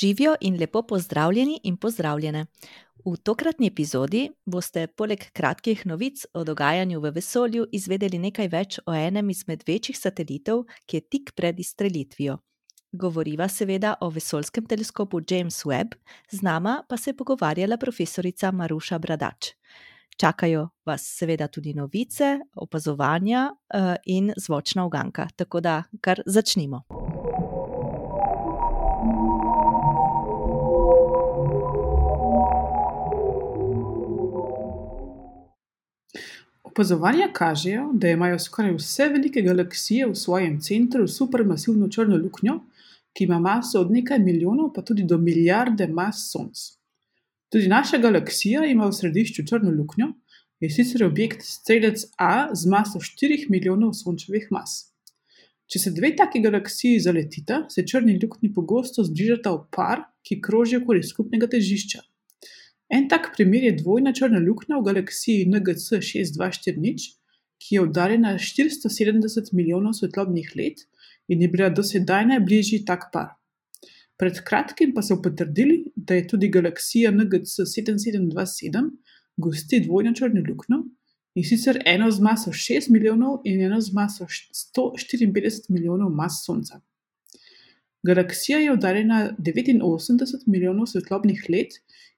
Živijo in lepo pozdravljeni in pozdravljene. V tokratni epizodi boste poleg kratkih novic o dogajanju v vesolju izvedeli nekaj več o enem izmed večjih satelitov, ki je tik pred izstrelitvijo. Govoriva seveda o vesoljskem teleskopu James Webb, z nama pa se je pogovarjala profesorica Maruša Bradač. Čakajo vas seveda tudi novice, opazovanja uh, in zvočna uganka, tako da kar začnimo. Opazovanja kažejo, da imajo skoraj vse velike galaksije v svojem centru supermasivno črno luknjo, ki ima maso od nekaj milijonov, pa tudi do milijarde mas Sonc. Tudi naša galaksija ima v središču črno luknjo, je sicer objekt strelec A z maso 4 milijonov sončevih mas. Če se dve taki galaksiji zaletita, se črni luknji pogosto zbližata v par, ki krožijo okoli skupnega težišča. En tak primer je dvojna črna luknja v galaksiji NGC 6240, ki je oddaljena 470 milijonov svetlobnih let in je bila dosedaj najbližji tak par. Pred kratkim pa so potrdili, da je tudi galaksija NGC 7727 gosti dvojno črno luknjo in sicer eno z maso 6 milijonov in eno z maso 154 milijonov mas Sonca. Galaksija je oddaljena 89 milijonov svetlobnih let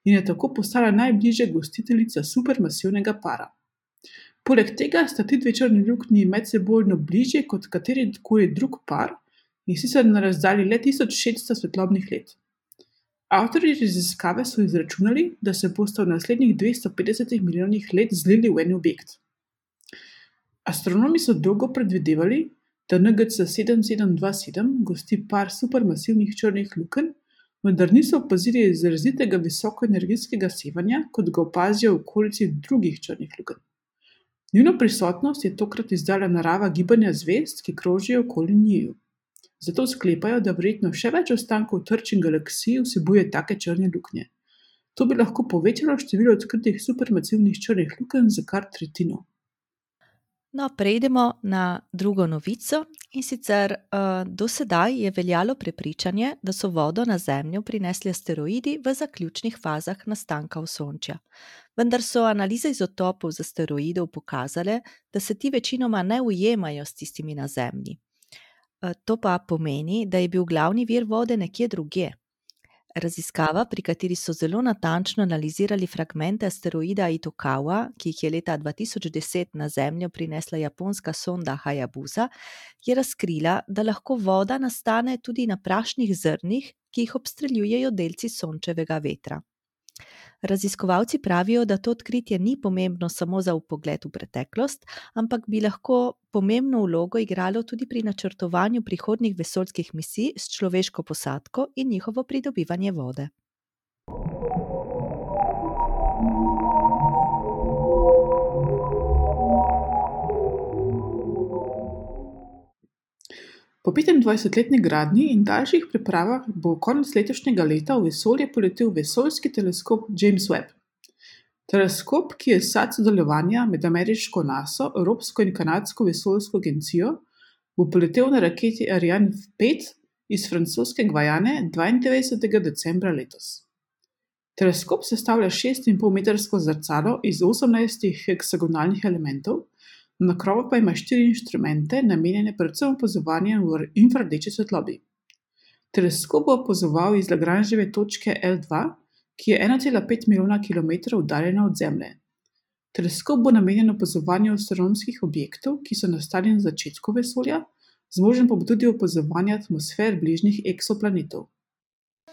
in je tako postala najbližja gostiteljica supermasivnega para. Poleg tega sta ti dve črni luknji medsebojno bližje kot katerikoli drug par in sicer na razdalji le 1600 svetlobnih let. Avtori raziskave so izračunali, da se bosta v naslednjih 250 milijonih let zlili v en objekt. Astronomi so dolgo predvidevali, da NGC 7727 gosti par supermasivnih črnih lukenj, vendar niso opazili izrazitega visokoenergetskega sevanja, kot ga opazijo v okolici drugih črnih lukenj. Njuno prisotnost je tokrat izdala narava gibanja zvezd, ki krožijo okoli njiju. Zato sklepajo, da verjetno še več ostankov trčin galaksij vsebuje take črne luknje. To bi lahko povečalo število odkritih supermasivnih črnih lukenj za kar tretjino. No, prejdemo na drugo novico. In sicer uh, do sedaj je veljalo prepričanje, da so vodo na Zemljo prinesli asteroidi v zaključnih fazah nastanka Osončja. Vendar so analize izotopov z asteroidov pokazale, da se ti večinoma ne ujemajo s tistimi na Zemlji. Uh, to pa pomeni, da je bil glavni vir vode nekje drugje. Raziskava, pri kateri so zelo natančno analizirali fragmente asteroida Itokawa, ki jih je leta 2010 na Zemljo prinesla japonska sonda Hayabusa, je razkrila, da lahko voda nastane tudi na prašnih zrnih, ki jih obstreljujejo delci sončevega vetra. Raziskovalci pravijo, da to odkritje ni pomembno samo za upogled v preteklost, ampak bi lahko pomembno vlogo igralo tudi pri načrtovanju prihodnjih vesoljskih misij s človeško posadko in njihovo pridobivanje vode. Po 25-letni gradnji in daljših pripravah bo konec letošnjega leta v vesolje poletel vesoljski teleskop James Webb. Teleskop, ki je sad sodelovanja med ameriško NASA, Evropsko in Kanadsko vesoljsko agencijo, bo poletel na raketi Ariane 5 iz francoske Gvajane 92. decembra letos. Teleskop sestavlja 6,5-metrsko zrcalo iz 18 heksagonalnih elementov. Na krovu pa ima štiri inštrumente, namenjene predvsem opazovanju v infrardeči svetlobi. Teleskop bo opazoval iz Lagranževe točke L2, ki je 1,5 milijona km oddaljena od Zemlje. Teleskop bo namenjen opazovanju astronomskih objektov, ki so nastali na začetku vesolja, zmožen pa bo tudi opazovanje atmosfer bližnjih eksoplanetov.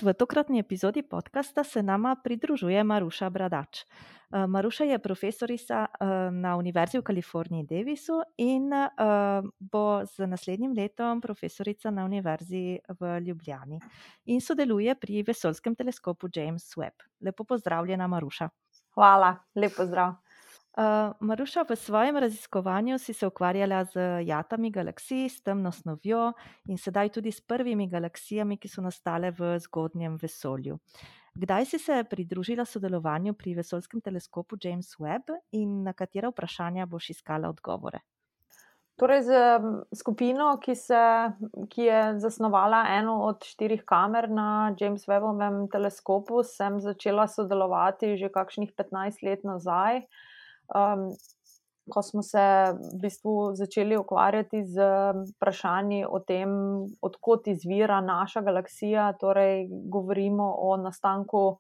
V tokratni epizodi podcasta se nama pridružuje Maruša Bradač. Eh, Maruša je profesorica eh, na Univerzi v Kaliforniji, Davisu, in eh, bo z naslednjim letom profesorica na Univerzi v Ljubljani in sodeluje pri vesoljskem teleskopu James Webb. Lepo pozdravljena, Maruša. Hvala, lepo zdrav. Uh, Maruša, v svojem raziskovanju si se ukvarjala z jatami galaksij, s temno snovjo in sedaj tudi s prvimi galaksijami, ki so nastale v zgodnjem vesolju. Kdaj si se pridružila sodelovanju pri vesoljskem teleskopu James Webb in na katera vprašanja boš iskala odgovore? Torej, z skupino, ki, se, ki je zasnovala eno od štirih kamer na James Webbovem teleskopu, sem začela sodelovati že kakšnih 15 let nazaj, um, ko smo se v bistvu začeli ukvarjati z vprašanji o tem, odkot izvira naša galaksija. Torej, govorimo o nastanku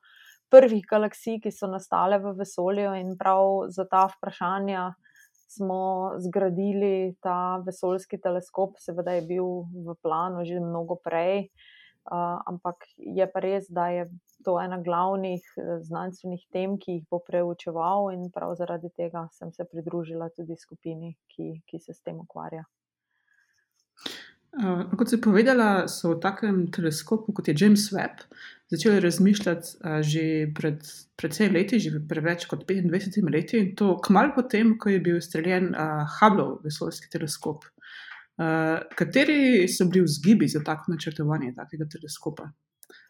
prvih galaksij, ki so nastale v vesolju, in prav za ta vprašanja smo zgradili ta vesoljski teleskop, seveda je bil v planu že mnogo prej, ampak je pa res, da je to ena glavnih eh, znanstvenih tem, ki jih bo preučeval, in prav zaradi tega sem se pridružila tudi skupini, ki, ki se s tem ukvarja. Uh, kot si povedala, so v takem teleskopu, kot je James Webb, začeli razmišljati uh, že pred precej leti, že pred več kot 25 leti, in to kmalu potem, ko je bil streljen uh, Hubbleov vesoljski teleskop. Uh, kateri so bili vzgibi za tako načrtovanje takega teleskopa?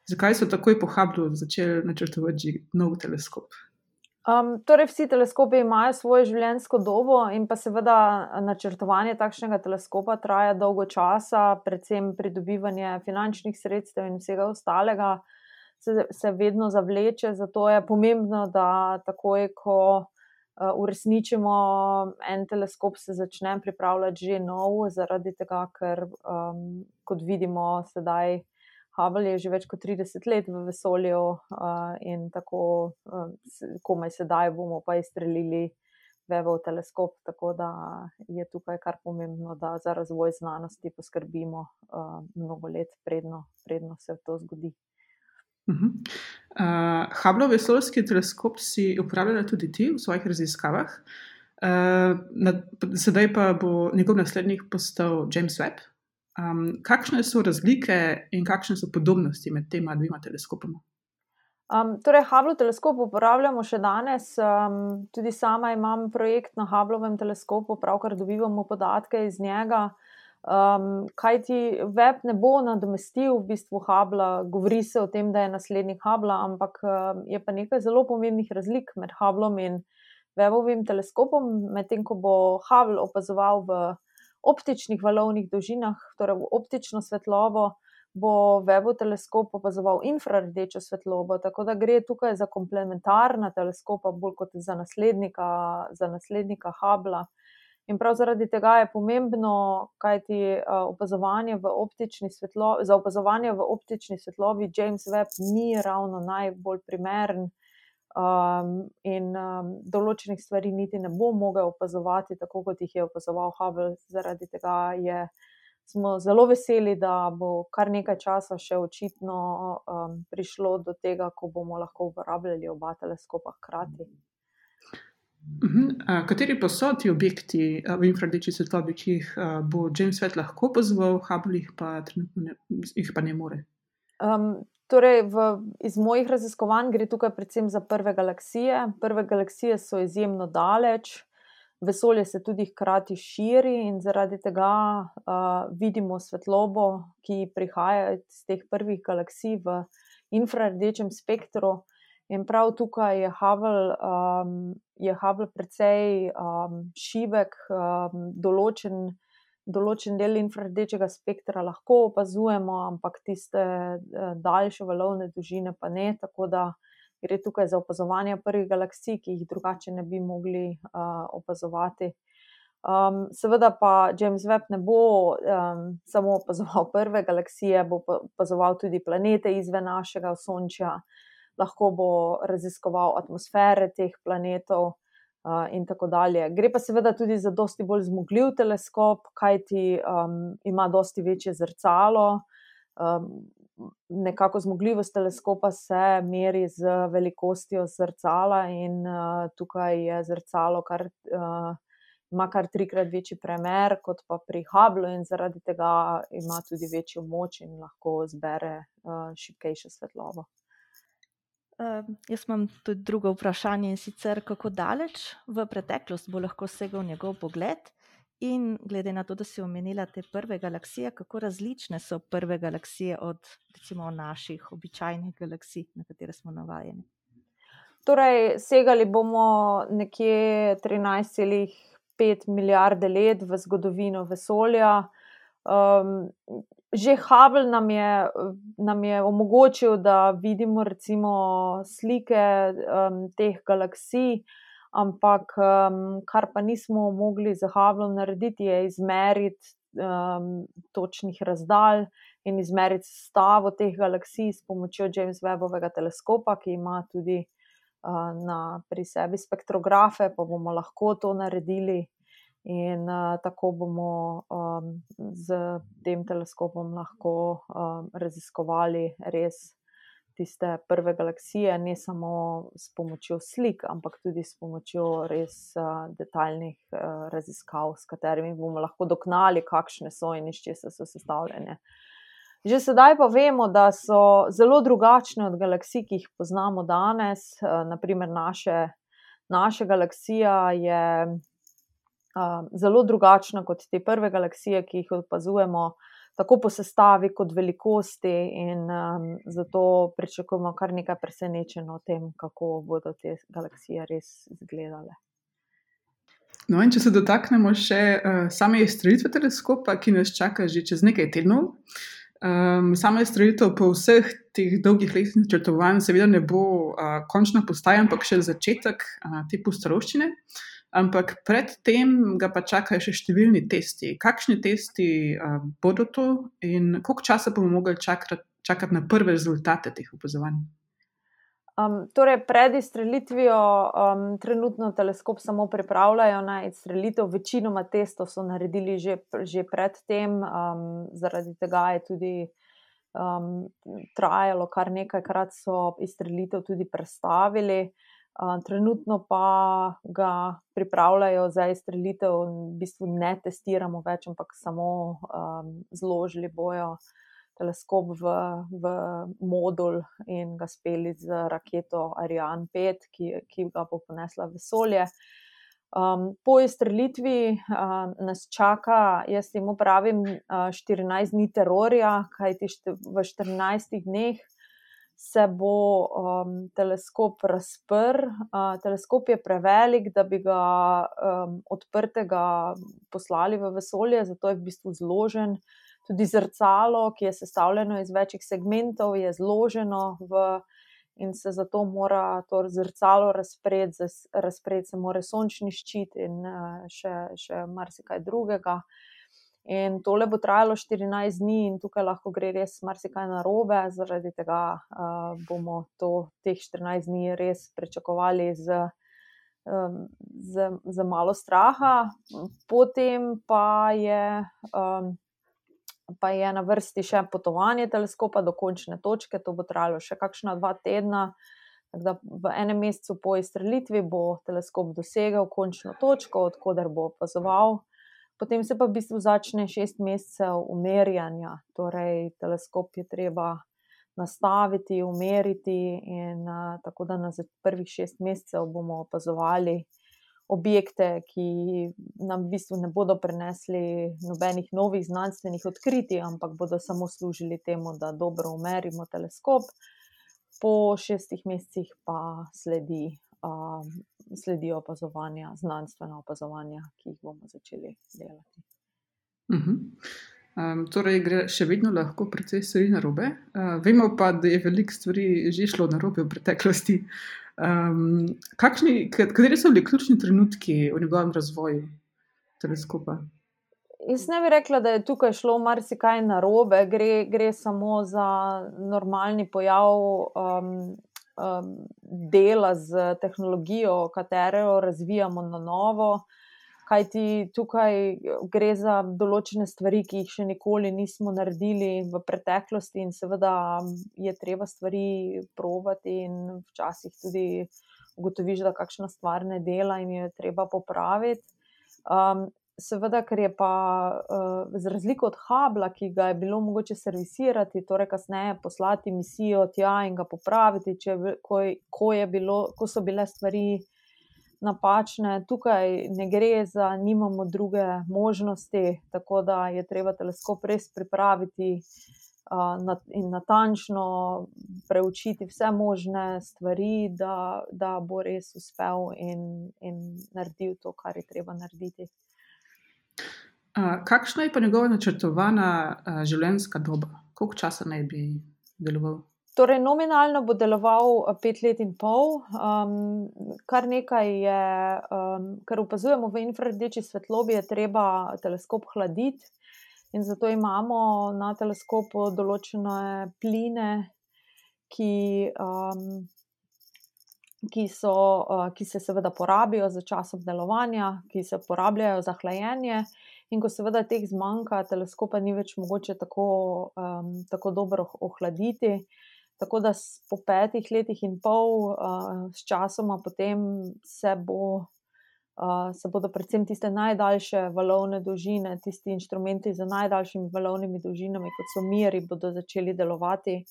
Zakaj so takoj po Hubblu začeli načrtovati nov teleskop? Um, torej, vsi teleskopi imajo svojo življenjsko dobo, in pa seveda načrtovanje takšnega teleskopa traja dolgo časa, predvsem pridobivanje finančnih sredstev in vsega ostalega se, se vedno zavleče. Zato je pomembno, da takoj, ko uresničimo en teleskop, se začne pripravljati že nov, zaradi tega, ker um, kot vidimo sedaj. Hubble je že več kot 30 let v vesolju uh, in tako uh, komaj sedaj bomo pa izstrelili Vevov teleskop, tako da je tukaj kar pomembno, da za razvoj znanosti poskrbimo uh, mnogo let, predno, predno se to zgodi. Uh -huh. uh, Hubble vesoljski teleskop si uporabljala tudi ti v svojih raziskavah. Uh, na, sedaj pa bo njegov naslednik postal James Webb. Um, kakšne so razlike in kakšne so podobnosti med tema dvema teleskopoma? Um, torej, Hubble teleskop uporabljamo še danes. Um, tudi sama imam projekt na Hubblovem teleskopu, pravkar dobivamo podatke iz njega. Um, kaj ti web ne bo nadomestil v bistvu Hubble, govori se o tem, da je naslednik Hubble, ampak um, je pa nekaj zelo pomembnih razlik med Hubblom in webovim teleskopom, medtem ko bo Hubble opazoval v optičnih valovnih dolžinah, torej v optično svetlobo, bo Webov teleskop opazoval infrardečo svetlobo. Tako da gre tukaj za komplementarna teleskopa, bolj kot za naslednika, za naslednika Hubla. In prav zaradi tega je pomembno, kajti opazovanje v optični svetlobi, za opazovanje v optični svetlobi James Webb ni ravno najbolj primeren um, in um, določenih stvari niti ne bo mogel opazovati, tako kot jih je opazoval Hubble. Zaradi tega je, smo zelo veseli, da bo kar nekaj časa še očitno um, prišlo do tega, ko bomo lahko uporabljali oba teleskopa hkrati. Uhum. Kateri pa so ti objekti v infrardeči svetlobi, ki jih bo James Webb lahko pozval, Hubble jih pa, ne, jih pa ne more? Um, Torej, v, iz mojih raziskovanj gre tukaj predvsem za prve galaksije. Prve galaksije so izjemno daleč, vesolje se tudi hkrati širi in zaradi tega uh, vidimo svetlobo, ki prihaja iz teh prvih galaksij v infrardečem spektru. In prav tukaj je Hubble, um, je Hubble precej um, šibek, um, določen določen del infrardečega spektra lahko opazujemo, ampak tiste eh, daljše valovne dolžine pa ne. Tako da gre tukaj za opazovanje prvih galaksij, ki jih drugače ne bi mogli uh, opazovati. Um, seveda pa James Webb ne bo um, samo opazoval prve galaksije, bo opazoval tudi planete izven našega Sončja, lahko bo raziskoval atmosfere teh planetov in tako dalje. Gre pa seveda tudi za dosti bolj zmogljiv teleskop, kajti um, ima dosti večje zrcalo. Um, nekako zmogljivost teleskopa se meri z velikostjo zrcala, in uh, tukaj je zrcalo, kar uh, ima kar trikrat večji premer kot pa pri Hublu, in zaradi tega ima tudi večjo moč in lahko zbere uh, šipkejšo svetlobo. Uh, jaz imam tudi drugo vprašanje in sicer, kako daleč v preteklost bo lahko segel njegov pogled. In glede na to, da si omenila te prve galaksije, kako različne so prve galaksije od recimo, naših običajnih galaksij, na katere smo navajeni. Torej, segali bomo nekje 13,5 pet milijarde let v zgodovino vesolja. Um, že Hubble nam je, nam je omogočil, da vidimo recimo slike um, teh galaksij, ampak um, kar pa nismo mogli z Hubblom narediti, je izmeriti um, točnih razdalj in izmeriti stavo teh galaksij s pomočjo James Webbovega teleskopa, ki ima tudi uh, na, pri sebi spektrografe, pa bomo lahko to naredili. In uh, tako bomo um, z tem teleskopom lahko um, raziskovali res tiste prve galaksije, ne samo s pomočjo slik, ampak tudi s pomočjo res uh, detaljnih uh, raziskav, s katerimi bomo lahko dognali, kakšne so in iz česa so sestavljene. Že sedaj pa vemo, da so zelo drugačne od galaksij, ki jih poznamo danes. Uh, naprimer, naše, naša galaksija je zelo drugačna kot te prve galaksije, ki jih opazujemo, tako po sestavi kot velikosti, in um, zato pričakujemo kar nekaj presenečenja o tem, kako bodo te galaksije res izgledale. No, in če se dotaknemo še uh, same izstrelitve teleskopa, ki nas čaka že čez nekaj tednov. Um, sama izstrelitev po vseh teh dolgih letih načrtovanj, seveda, ne bo uh, končna postaja, ampak še začetek uh, te pustolovščine. Uh, ampak predtem ga pa čakajo še številni testi. Kakšni testi uh, bodo to in koliko časa bomo mogli čakati, čakati na prve rezultate teh opazovanj? Um, torej, pred izstrelitvijo um, trenutno teleskop samo pripravljajo na izstrelitev, večinoma testov so naredili že, že predtem, um, zaradi tega je tudi um, trajalo kar nekajkrat, so izstrelitev tudi predstavili. Trenutno pa ga pripravljajo za izstrelitev, v bistvu ne testiramo več, ampak samo um, zložili bojo teleskop v, v modul in ga speli z raketo Ariane 5, ki, ki ga bo ponesla v vesolje. Um, po izstrelitvi um, nas čaka, jaz temu pravim, uh, 14 dni terorja, kajti v 14 dneh se bo um, teleskop razprl. Uh, teleskop je prevelik, da bi ga um, odprtega poslali v vesolje, zato je v bistvu zložen. Tudi zrcalo, ki je sestavljeno iz večjih segmentov, je zloženo v, in se zato mora to zrcalo razpreti, razpreti se mora sončni ščit in uh, še, še marsikaj drugega. In tole bo trajalo 14 dni, in tukaj lahko gre res marsikaj narobe, zaradi tega uh, bomo to, teh 14 dni res pričakovali z, um, z, z malo straha. Potem pa je, um, pa je na vrsti še potovanje teleskopa do končne točke, to bo trajalo še kakšna dva tedna. V enem mesecu po izstrelitvi bo teleskop dosegel končno točko, odkuder bo opazoval. Potem se pa v bistvu začne šest mesecev umerjanja, torej teleskop je treba nastaviti, umeriti, in uh, tako da na prvih šest mesecev bomo opazovali objekte, ki nam v bistvu ne bodo prinesli nobenih novih znanstvenih odkritij, ampak bodo samo služili temu, da dobro umerimo teleskop. Po šestih mesecih pa sledi um, sledijo opazovanja, znanstvena opazovanja, ki jih bomo začeli delati. Uh -huh. um, torej, gre še vedno lahko precej stvari na robe. Uh, vemo pa, da je veliko stvari že šlo na robe v preteklosti. Um, kakšni, kateri so bili ključni trenutki v njegovem razvoju teleskopa? Jaz ne bi rekla, da je tukaj šlo marsikaj na robe, gre, gre samo za normalni pojav um, um, dela z tehnologijo, katero razvijamo na novo. Kaj ti tukaj gre za določene stvari, ki jih še nikoli nismo naredili v preteklosti, in seveda je treba stvari provati, in včasih tudi ugotoviš, da kakšna stvar ne dela in jo je treba popraviti. Um, Seveda, ker je pa uh, za razliko od Habla, ki ga je bilo mogoče servisirati, torej kasneje poslati misijo tja in ga popraviti, če, ko, ko, bilo, ko so bile stvari napačne, tukaj ne gre za, nimamo druge možnosti, tako da je treba teleskop res pripraviti uh, in natančno preučiti vse možne stvari, da, da bo res uspel in, in naredil to, kar je treba narediti. Uh, kakšna je pa njegova načrtovana uh, življenjska doba? Koliko časa naj bi deloval? Torej, nominalno bo deloval pet let in pol, um, kar nekaj je, um, kar opazujemo v infrardeči svetlobi, je treba teleskop hladiti. In zato imamo na teleskopu določene pline, ki, um, ki, so, uh, ki se seveda porabijo za čas obdelovanja, ki se uporabljajo za hlajenje. In ko seveda teh zmanjka, teleskopa ni več mogoče tako, um, tako dobro ohladiti. Tako da po petih letih in pol, uh, s časoma, potem se, bo, uh, se bodo predvsem tiste najdaljše valovne dolžine, tisti inštrumenti z najdaljšimi valovnimi dolžinami, kot so miri, bodo začeli delovati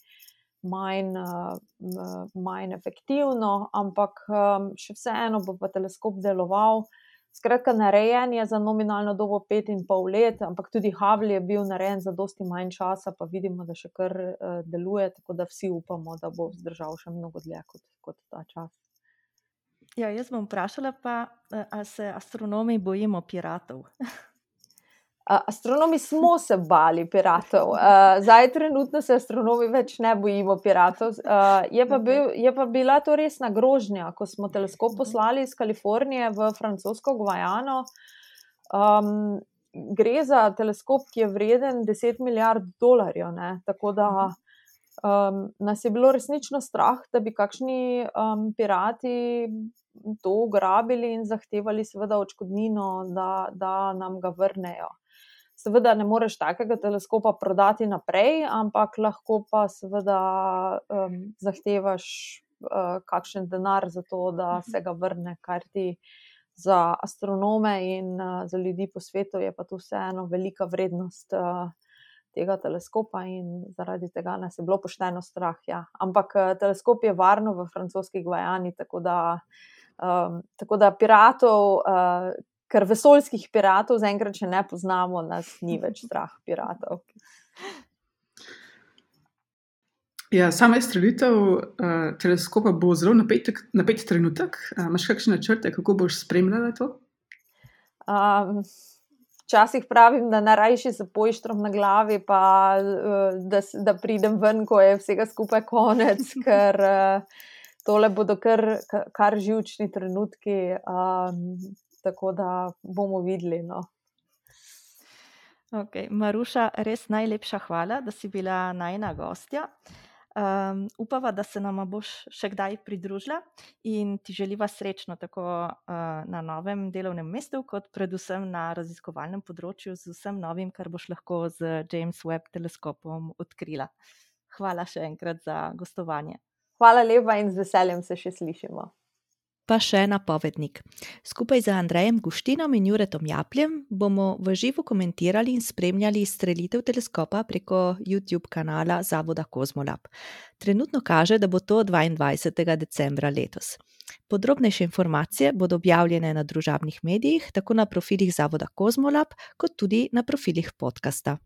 manj, uh, manj efektivno, ampak um, še vseeno bo pa teleskop deloval. Skratka, narejen je za nominalno dobo pet in pol let, ampak tudi Havli je bil narejen za dosti manj časa, pa vidimo, da še kar uh, deluje, tako da vsi upamo, da bo zdržal še mnogo dlje kot, kot ta čas. Ja, jaz bom vprašala, pa, eh, ali se astronomi bojimo piratov. Astronomi smo se bali piratov, zdaj trenutno se astronomi več ne bojimo piratov. Je pa, bil, je pa bila to resna grožnja, ko smo teleskop mhm. poslali iz Kalifornije v francosko Gvajano. Um, gre za teleskop, ki je vreden 10 milijard dolarjev. Ne? Tako da um, nas je bilo resnično strah, da bi kakšni um, pirati to ugrabili in zahtevali, seveda, odškodnino, da, da nam ga vrnejo. Seveda ne moreš takega teleskopa prodati naprej, ampak lahko pa seveda um, zahtevaš uh, kakšen denar za to, da mhm. se ga vrne, kar ti za astronome in uh, za ljudi po svetu je pa to vseeno velika vrednost. Uh, Tega teleskopa, in zaradi tega nas je bilo pošteno strah. Ja. Ampak teleskop je varno v francoski Gvajani, tako da, um, tako da piratov, uh, ker vesoljskih piratov zaenkrat še ne poznamo, nas ni več strah piratov. Ja, sama izstrelitev uh, teleskopa bo zelo napet, napet trenutek. Uh, Máš kakšne načrte, kako boš spremljala to? Um, včasih pravim, da najrajši se poištrom na glavi, pa uh, da, da pridem ven, ko je vsega skupaj konec, ker uh, tole bodo kar, kar živčni trenutki. Um, tako da bomo videli. No. Okay. Maruša, res najlepša hvala, da si bila najna gostja. Um, upava, da se nam boš še kdaj pridružila in ti želiva srečno tako uh, na novem delovnem mestu, kot predvsem na raziskovalnem področju z vsem novim, kar boš lahko z James Webb teleskopom odkrila. Hvala še enkrat za gostovanje. Hvala lepa in z veseljem se še slišimo. Pa še napovednik. Skupaj z Andrejem Guštinom in Juretom Japljem bomo v živo komentirali in spremljali streljitev teleskopa preko YouTube kanala Zavoda Kozmolab. Trenutno kaže, da bo to 22. decembra letos. Podrobnejše informacije bodo objavljene na družabnih medijih, tako na profilih Zavoda Kozmolab, kot tudi na profilih podcasta.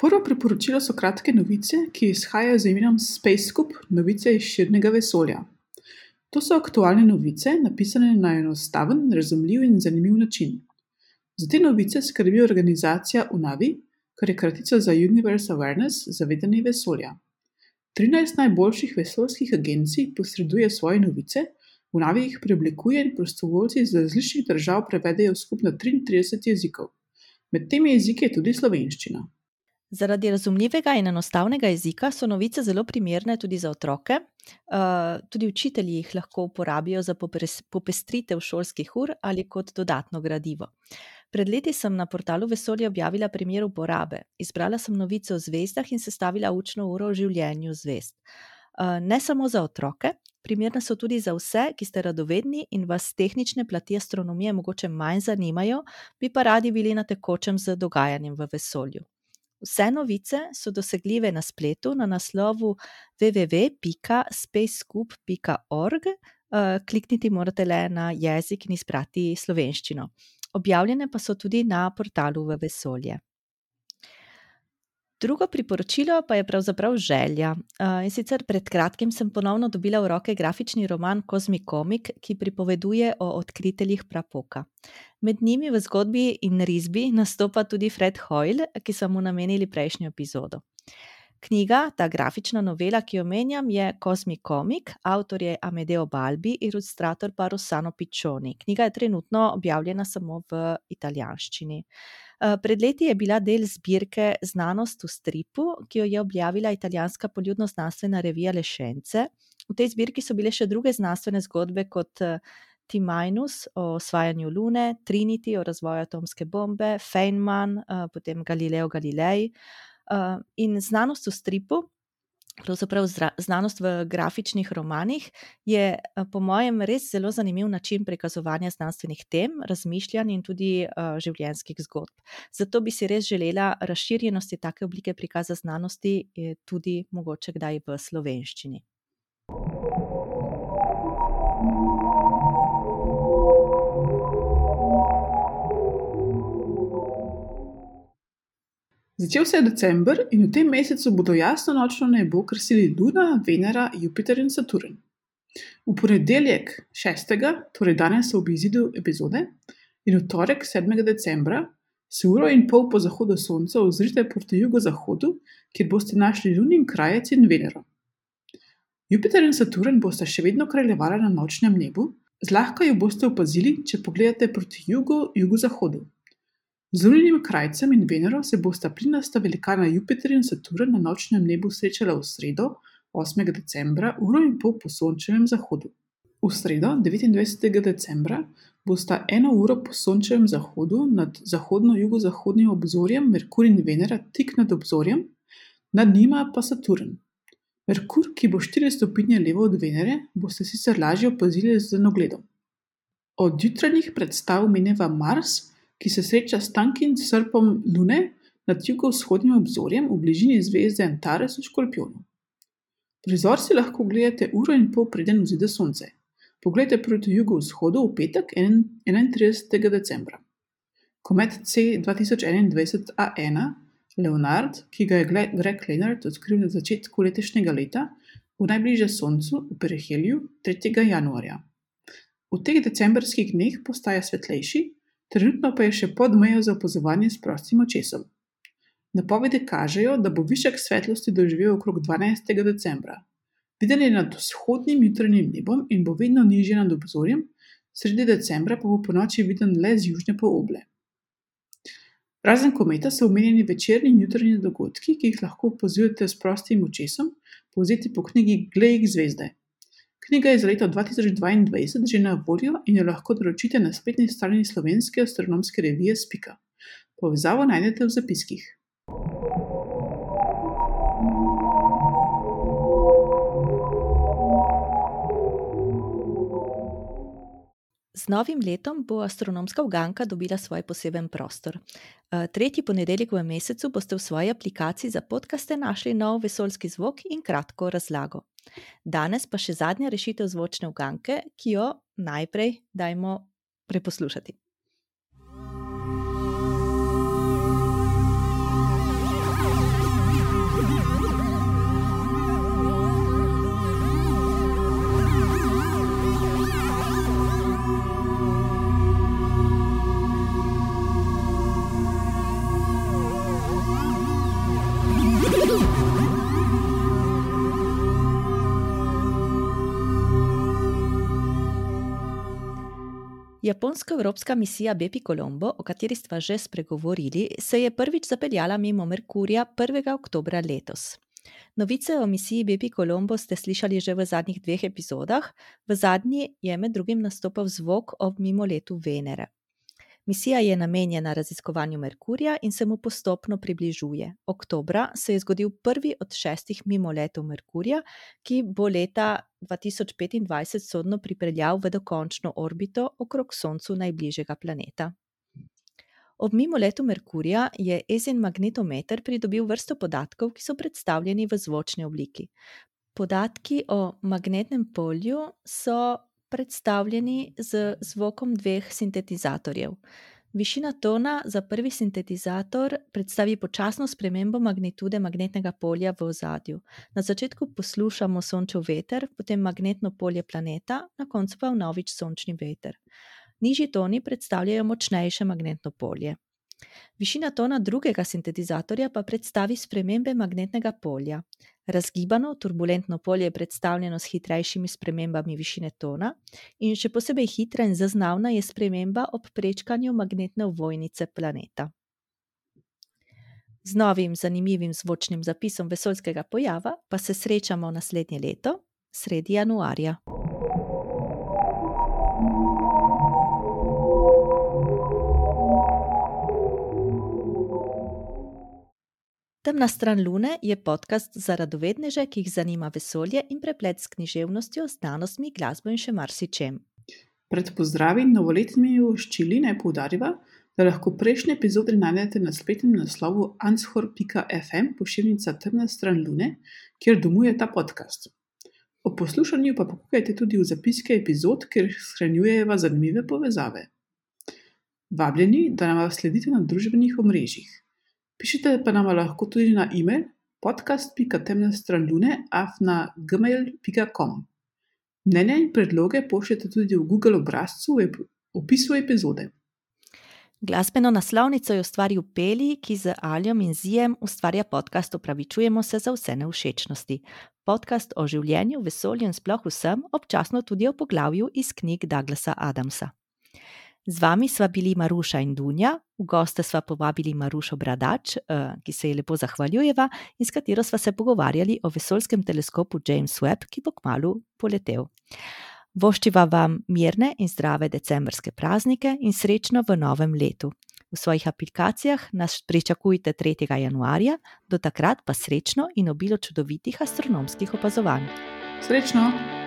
Prvo priporočilo so kratke novice, ki izhajajo z imenom Space Scoop, novice iz širnega vesolja. To so aktualne novice, napisane na enostaven, razumljiv in zanimiv način. Za te novice skrbi organizacija UNAVI, kar je kratica za Universe Awareness, zavedanje vesolja. 13 najboljših vesoljskih agencij posreduje svoje novice, UNAVI jih preoblikuje in prostovoljci iz različnih držav prevedejo skupno 33 jezikov. Med temi jeziki je tudi slovenščina. Zaradi razumljivega in enostavnega jezika so novice zelo primerne tudi za otroke. Uh, tudi učitelji jih lahko uporabijo za popestritev šolskih ur ali kot dodatno gradivo. Pred leti sem na portalu Vesolje objavila primer uporabe. Izbrala sem novice o zvezdah in sestavila učno uro o življenju zvezd. Uh, ne samo za otroke, primerne so tudi za vse, ki ste radovedni in vas tehnične plati astronomije mogoče manj zanimajo, bi pa radi bili na tekočem z dogajanjem v vesolju. Vse novice so dosegljive na spletu na naslovu www.spacescoop.org klikniti morate le na jezik in izbrati slovenščino. Objavljene pa so tudi na portalu v vesolje. Drugo priporočilo pa je pravzaprav želja. In sicer pred kratkim sem ponovno dobila v roke grafični roman Cosmic Comic, ki pripoveduje o odkriteljih prapoka. Med njimi v zgodbi in risbi nastopa tudi Fred Hoyle, ki so mu namenili prejšnjo epizodo. Knjiga, ta grafična novela, ki jo menjam, je Cosmic Comic, avtor je Amedeo Balbi, ilustrator pa Rossano Piccioni. Knjiga je trenutno objavljena samo v italijanščini. Eh, pred leti je bila del zbirke Znanost v stripu, ki jo je objavila italijanska poljudno-znanstvena revija Lešence. V tej zbirki so bile še druge znanstvene zgodbe kot eh, T-Minus o osvajanju Lune, Trinity o razvoju atomske bombe, Feynman, eh, potem Galileo Galilei in znanost v stripu pravzaprav znanost v grafičnih romanih, je eh, po mojem res zelo zanimiv način prikazovanja znanstvenih tem, razmišljanj in tudi uh, življenjskih zgodb. Zato bi si res želela razširjenosti take oblike prikaza znanosti tudi mogoče kdaj v slovenščini. Začel se je december in v tem mesecu bodo jasno nočno nebo krasili Luna, Venera, Jupiter in Saturn. V ponedeljek 6., torej danes ob izidu epizode, in v torek 7. decembra se uro in pol po zahodu Sonca ozrite proti jugozahodu, kjer boste našli Lunin krajec in Venero. Jupiter in Saturn boste še vedno kraljevali na nočnem nebu, zlahka jo boste opazili, če pogledate proti jugu-jugozahodu. Z Luninim krajcem in Venero se bosta plinasta velikana Jupiter in Saturn na nočnem nebu srečala v sredo, 8. decembra, uro in pol po sončevem zahodu. V sredo, 29. decembra, bosta eno uro po sončevem zahodu nad zahodno-jugozahodnim obzorjem Merkur in Venera tik nad obzorjem, nad njima pa Saturn. Merkur, ki bo 4 stopinje levo od Venere, boste sicer lažje opazili z nogledom. Od jutranjih predstav mineva Mars, ki se sreča s tankim srpom Lune nad jugovzhodnim obzorjem v bližini zvezde Antares v Škorpionu. Prizor si lahko gledate uro in pol preden vzide sonce. Poglejte proti jugovzhodu v petek 31. decembra. Komet C 2021 A1 Leonard, ki ga je Greg Leonard odkril na začetku letošnjega leta, bo najbližje Soncu v Perihelju 3. januarja. V teh decembrskih dneh postaja svetlejši, trenutno pa je še pod mejo za opazovanje s prostim očesom. Napovedi kažejo, da bo višek svetlosti doživel okrog 12. decembra. Viden je nad vzhodnim jutranjim nebom in bo vedno nižje nad obzorjem, sredi decembra pa bo po noči viden le z južne poloble. Razen kometa so omenjeni večerni in jutranji dogodki, ki jih lahko opazujete s prostim očesom, povzeti po knjigi Glej zvezde. Knjiga je iz leta 2022 že na voljo in jo lahko naročite na spletni strani slovenske astronomske revije Spika. Povezavo najdete v zapiskih. Z novim letom bo astronomska uganka dobila svoj poseben prostor. Eh, tretji ponedeljek v mesecu boste v svoji aplikaciji za podkaste našli nov vesoljski zvok in kratko razlago. Danes pa še zadnja rešitev zvočne uganke, ki jo najprej dajmo preposlušati. Japonsko-evropska misija Bepi Colombo, o kateri smo že spregovorili, se je prvič zapeljala mimo Merkurja 1. oktober letos. Novice o misiji Bepi Colombo ste slišali že v zadnjih dveh epizodah, v zadnji je med drugim nastopal zvok ob mimoletu Venere. Misija je namenjena raziskovanju Merkurja in se mu postopno približuje. Oktobra se je zgodil prvi od šestih mimoletov Merkurja, ki bo leta 2025 sodno pripeljal v dokončno orbito okrog Soncu najbližjega planeta. Ob mimoletu Merkurja je Ezen magnetometer pridobil vrsto podatkov, ki so predstavljeni v zvočni obliki. Podatki o magnetnem polju so predstavljeni z zvokom dveh sintetizatorjev. Višina tona za prvi sintetizator predstavi počasno spremembo magnitude magnetnega polja v ozadju. Na začetku poslušamo sončev veter, potem magnetno polje planeta, na koncu pa vnovič sončni veter. Nižji toni predstavljajo močnejše magnetno polje. Višina tona drugega sintetizatorja pa predstavi spremembe magnetnega polja. Razgibano turbulentno polje je predstavljeno s hitrejšimi spremembami višine tona, in še posebej hitra in zaznavna je sprememba ob prečkanju magnetne ovojnice planeta. Z novim zanimivim zvočnim zapisom vesoljskega pojava pa se srečamo naslednje leto, sredi januarja. Temna stran Lune je podcast za radovedneže, ki jih zanima vesolje in preplet s književnostjo, znanostmi, glasbo in še marsičem. Pred pozdravi in novoletnimi voščili naj poudarjava, da lahko prejšnje epizode najdete na spletnem naslovu anshor.fm pošiljnica Temna stran Lune, kjer domuje ta podcast. O poslušanju pa pokukajte tudi v zapiske epizod, kjer shranjujeva zanimive povezave. Vabljeni, da nam sledite na družbenih omrežjih. Pišite pa nam lahko tudi na e-mail podcast.temnestranlune.afna.gmail.com. Mnenja in predloge pošljite tudi v Google obrazcu v opisu epizode. Glasbeno naslovnico je ustvaril Peli, ki z Aljom in Zijem ustvarja podcast Opravičujemo se za vse neušečnosti. Podcast o življenju, vesolju in sploh vsem, občasno tudi o poglavju iz knjig Douglasa Adamsa. Z vami sva bili Maruša in Dunja, v goste sva povabili Marušo Bradač, eh, ki se ji lepo zahvaljujeva in s katero sva se pogovarjali o vesoljskem teleskopu James Webb, ki bo kmalo poletel. Voščiva vam mirne in zdrave decembrske praznike in srečno v novem letu. V svojih aplikacijah nas pričakujte 3. januarja, do takrat pa srečno in obilo čudovitih astronomskih opazovanj. Srečno!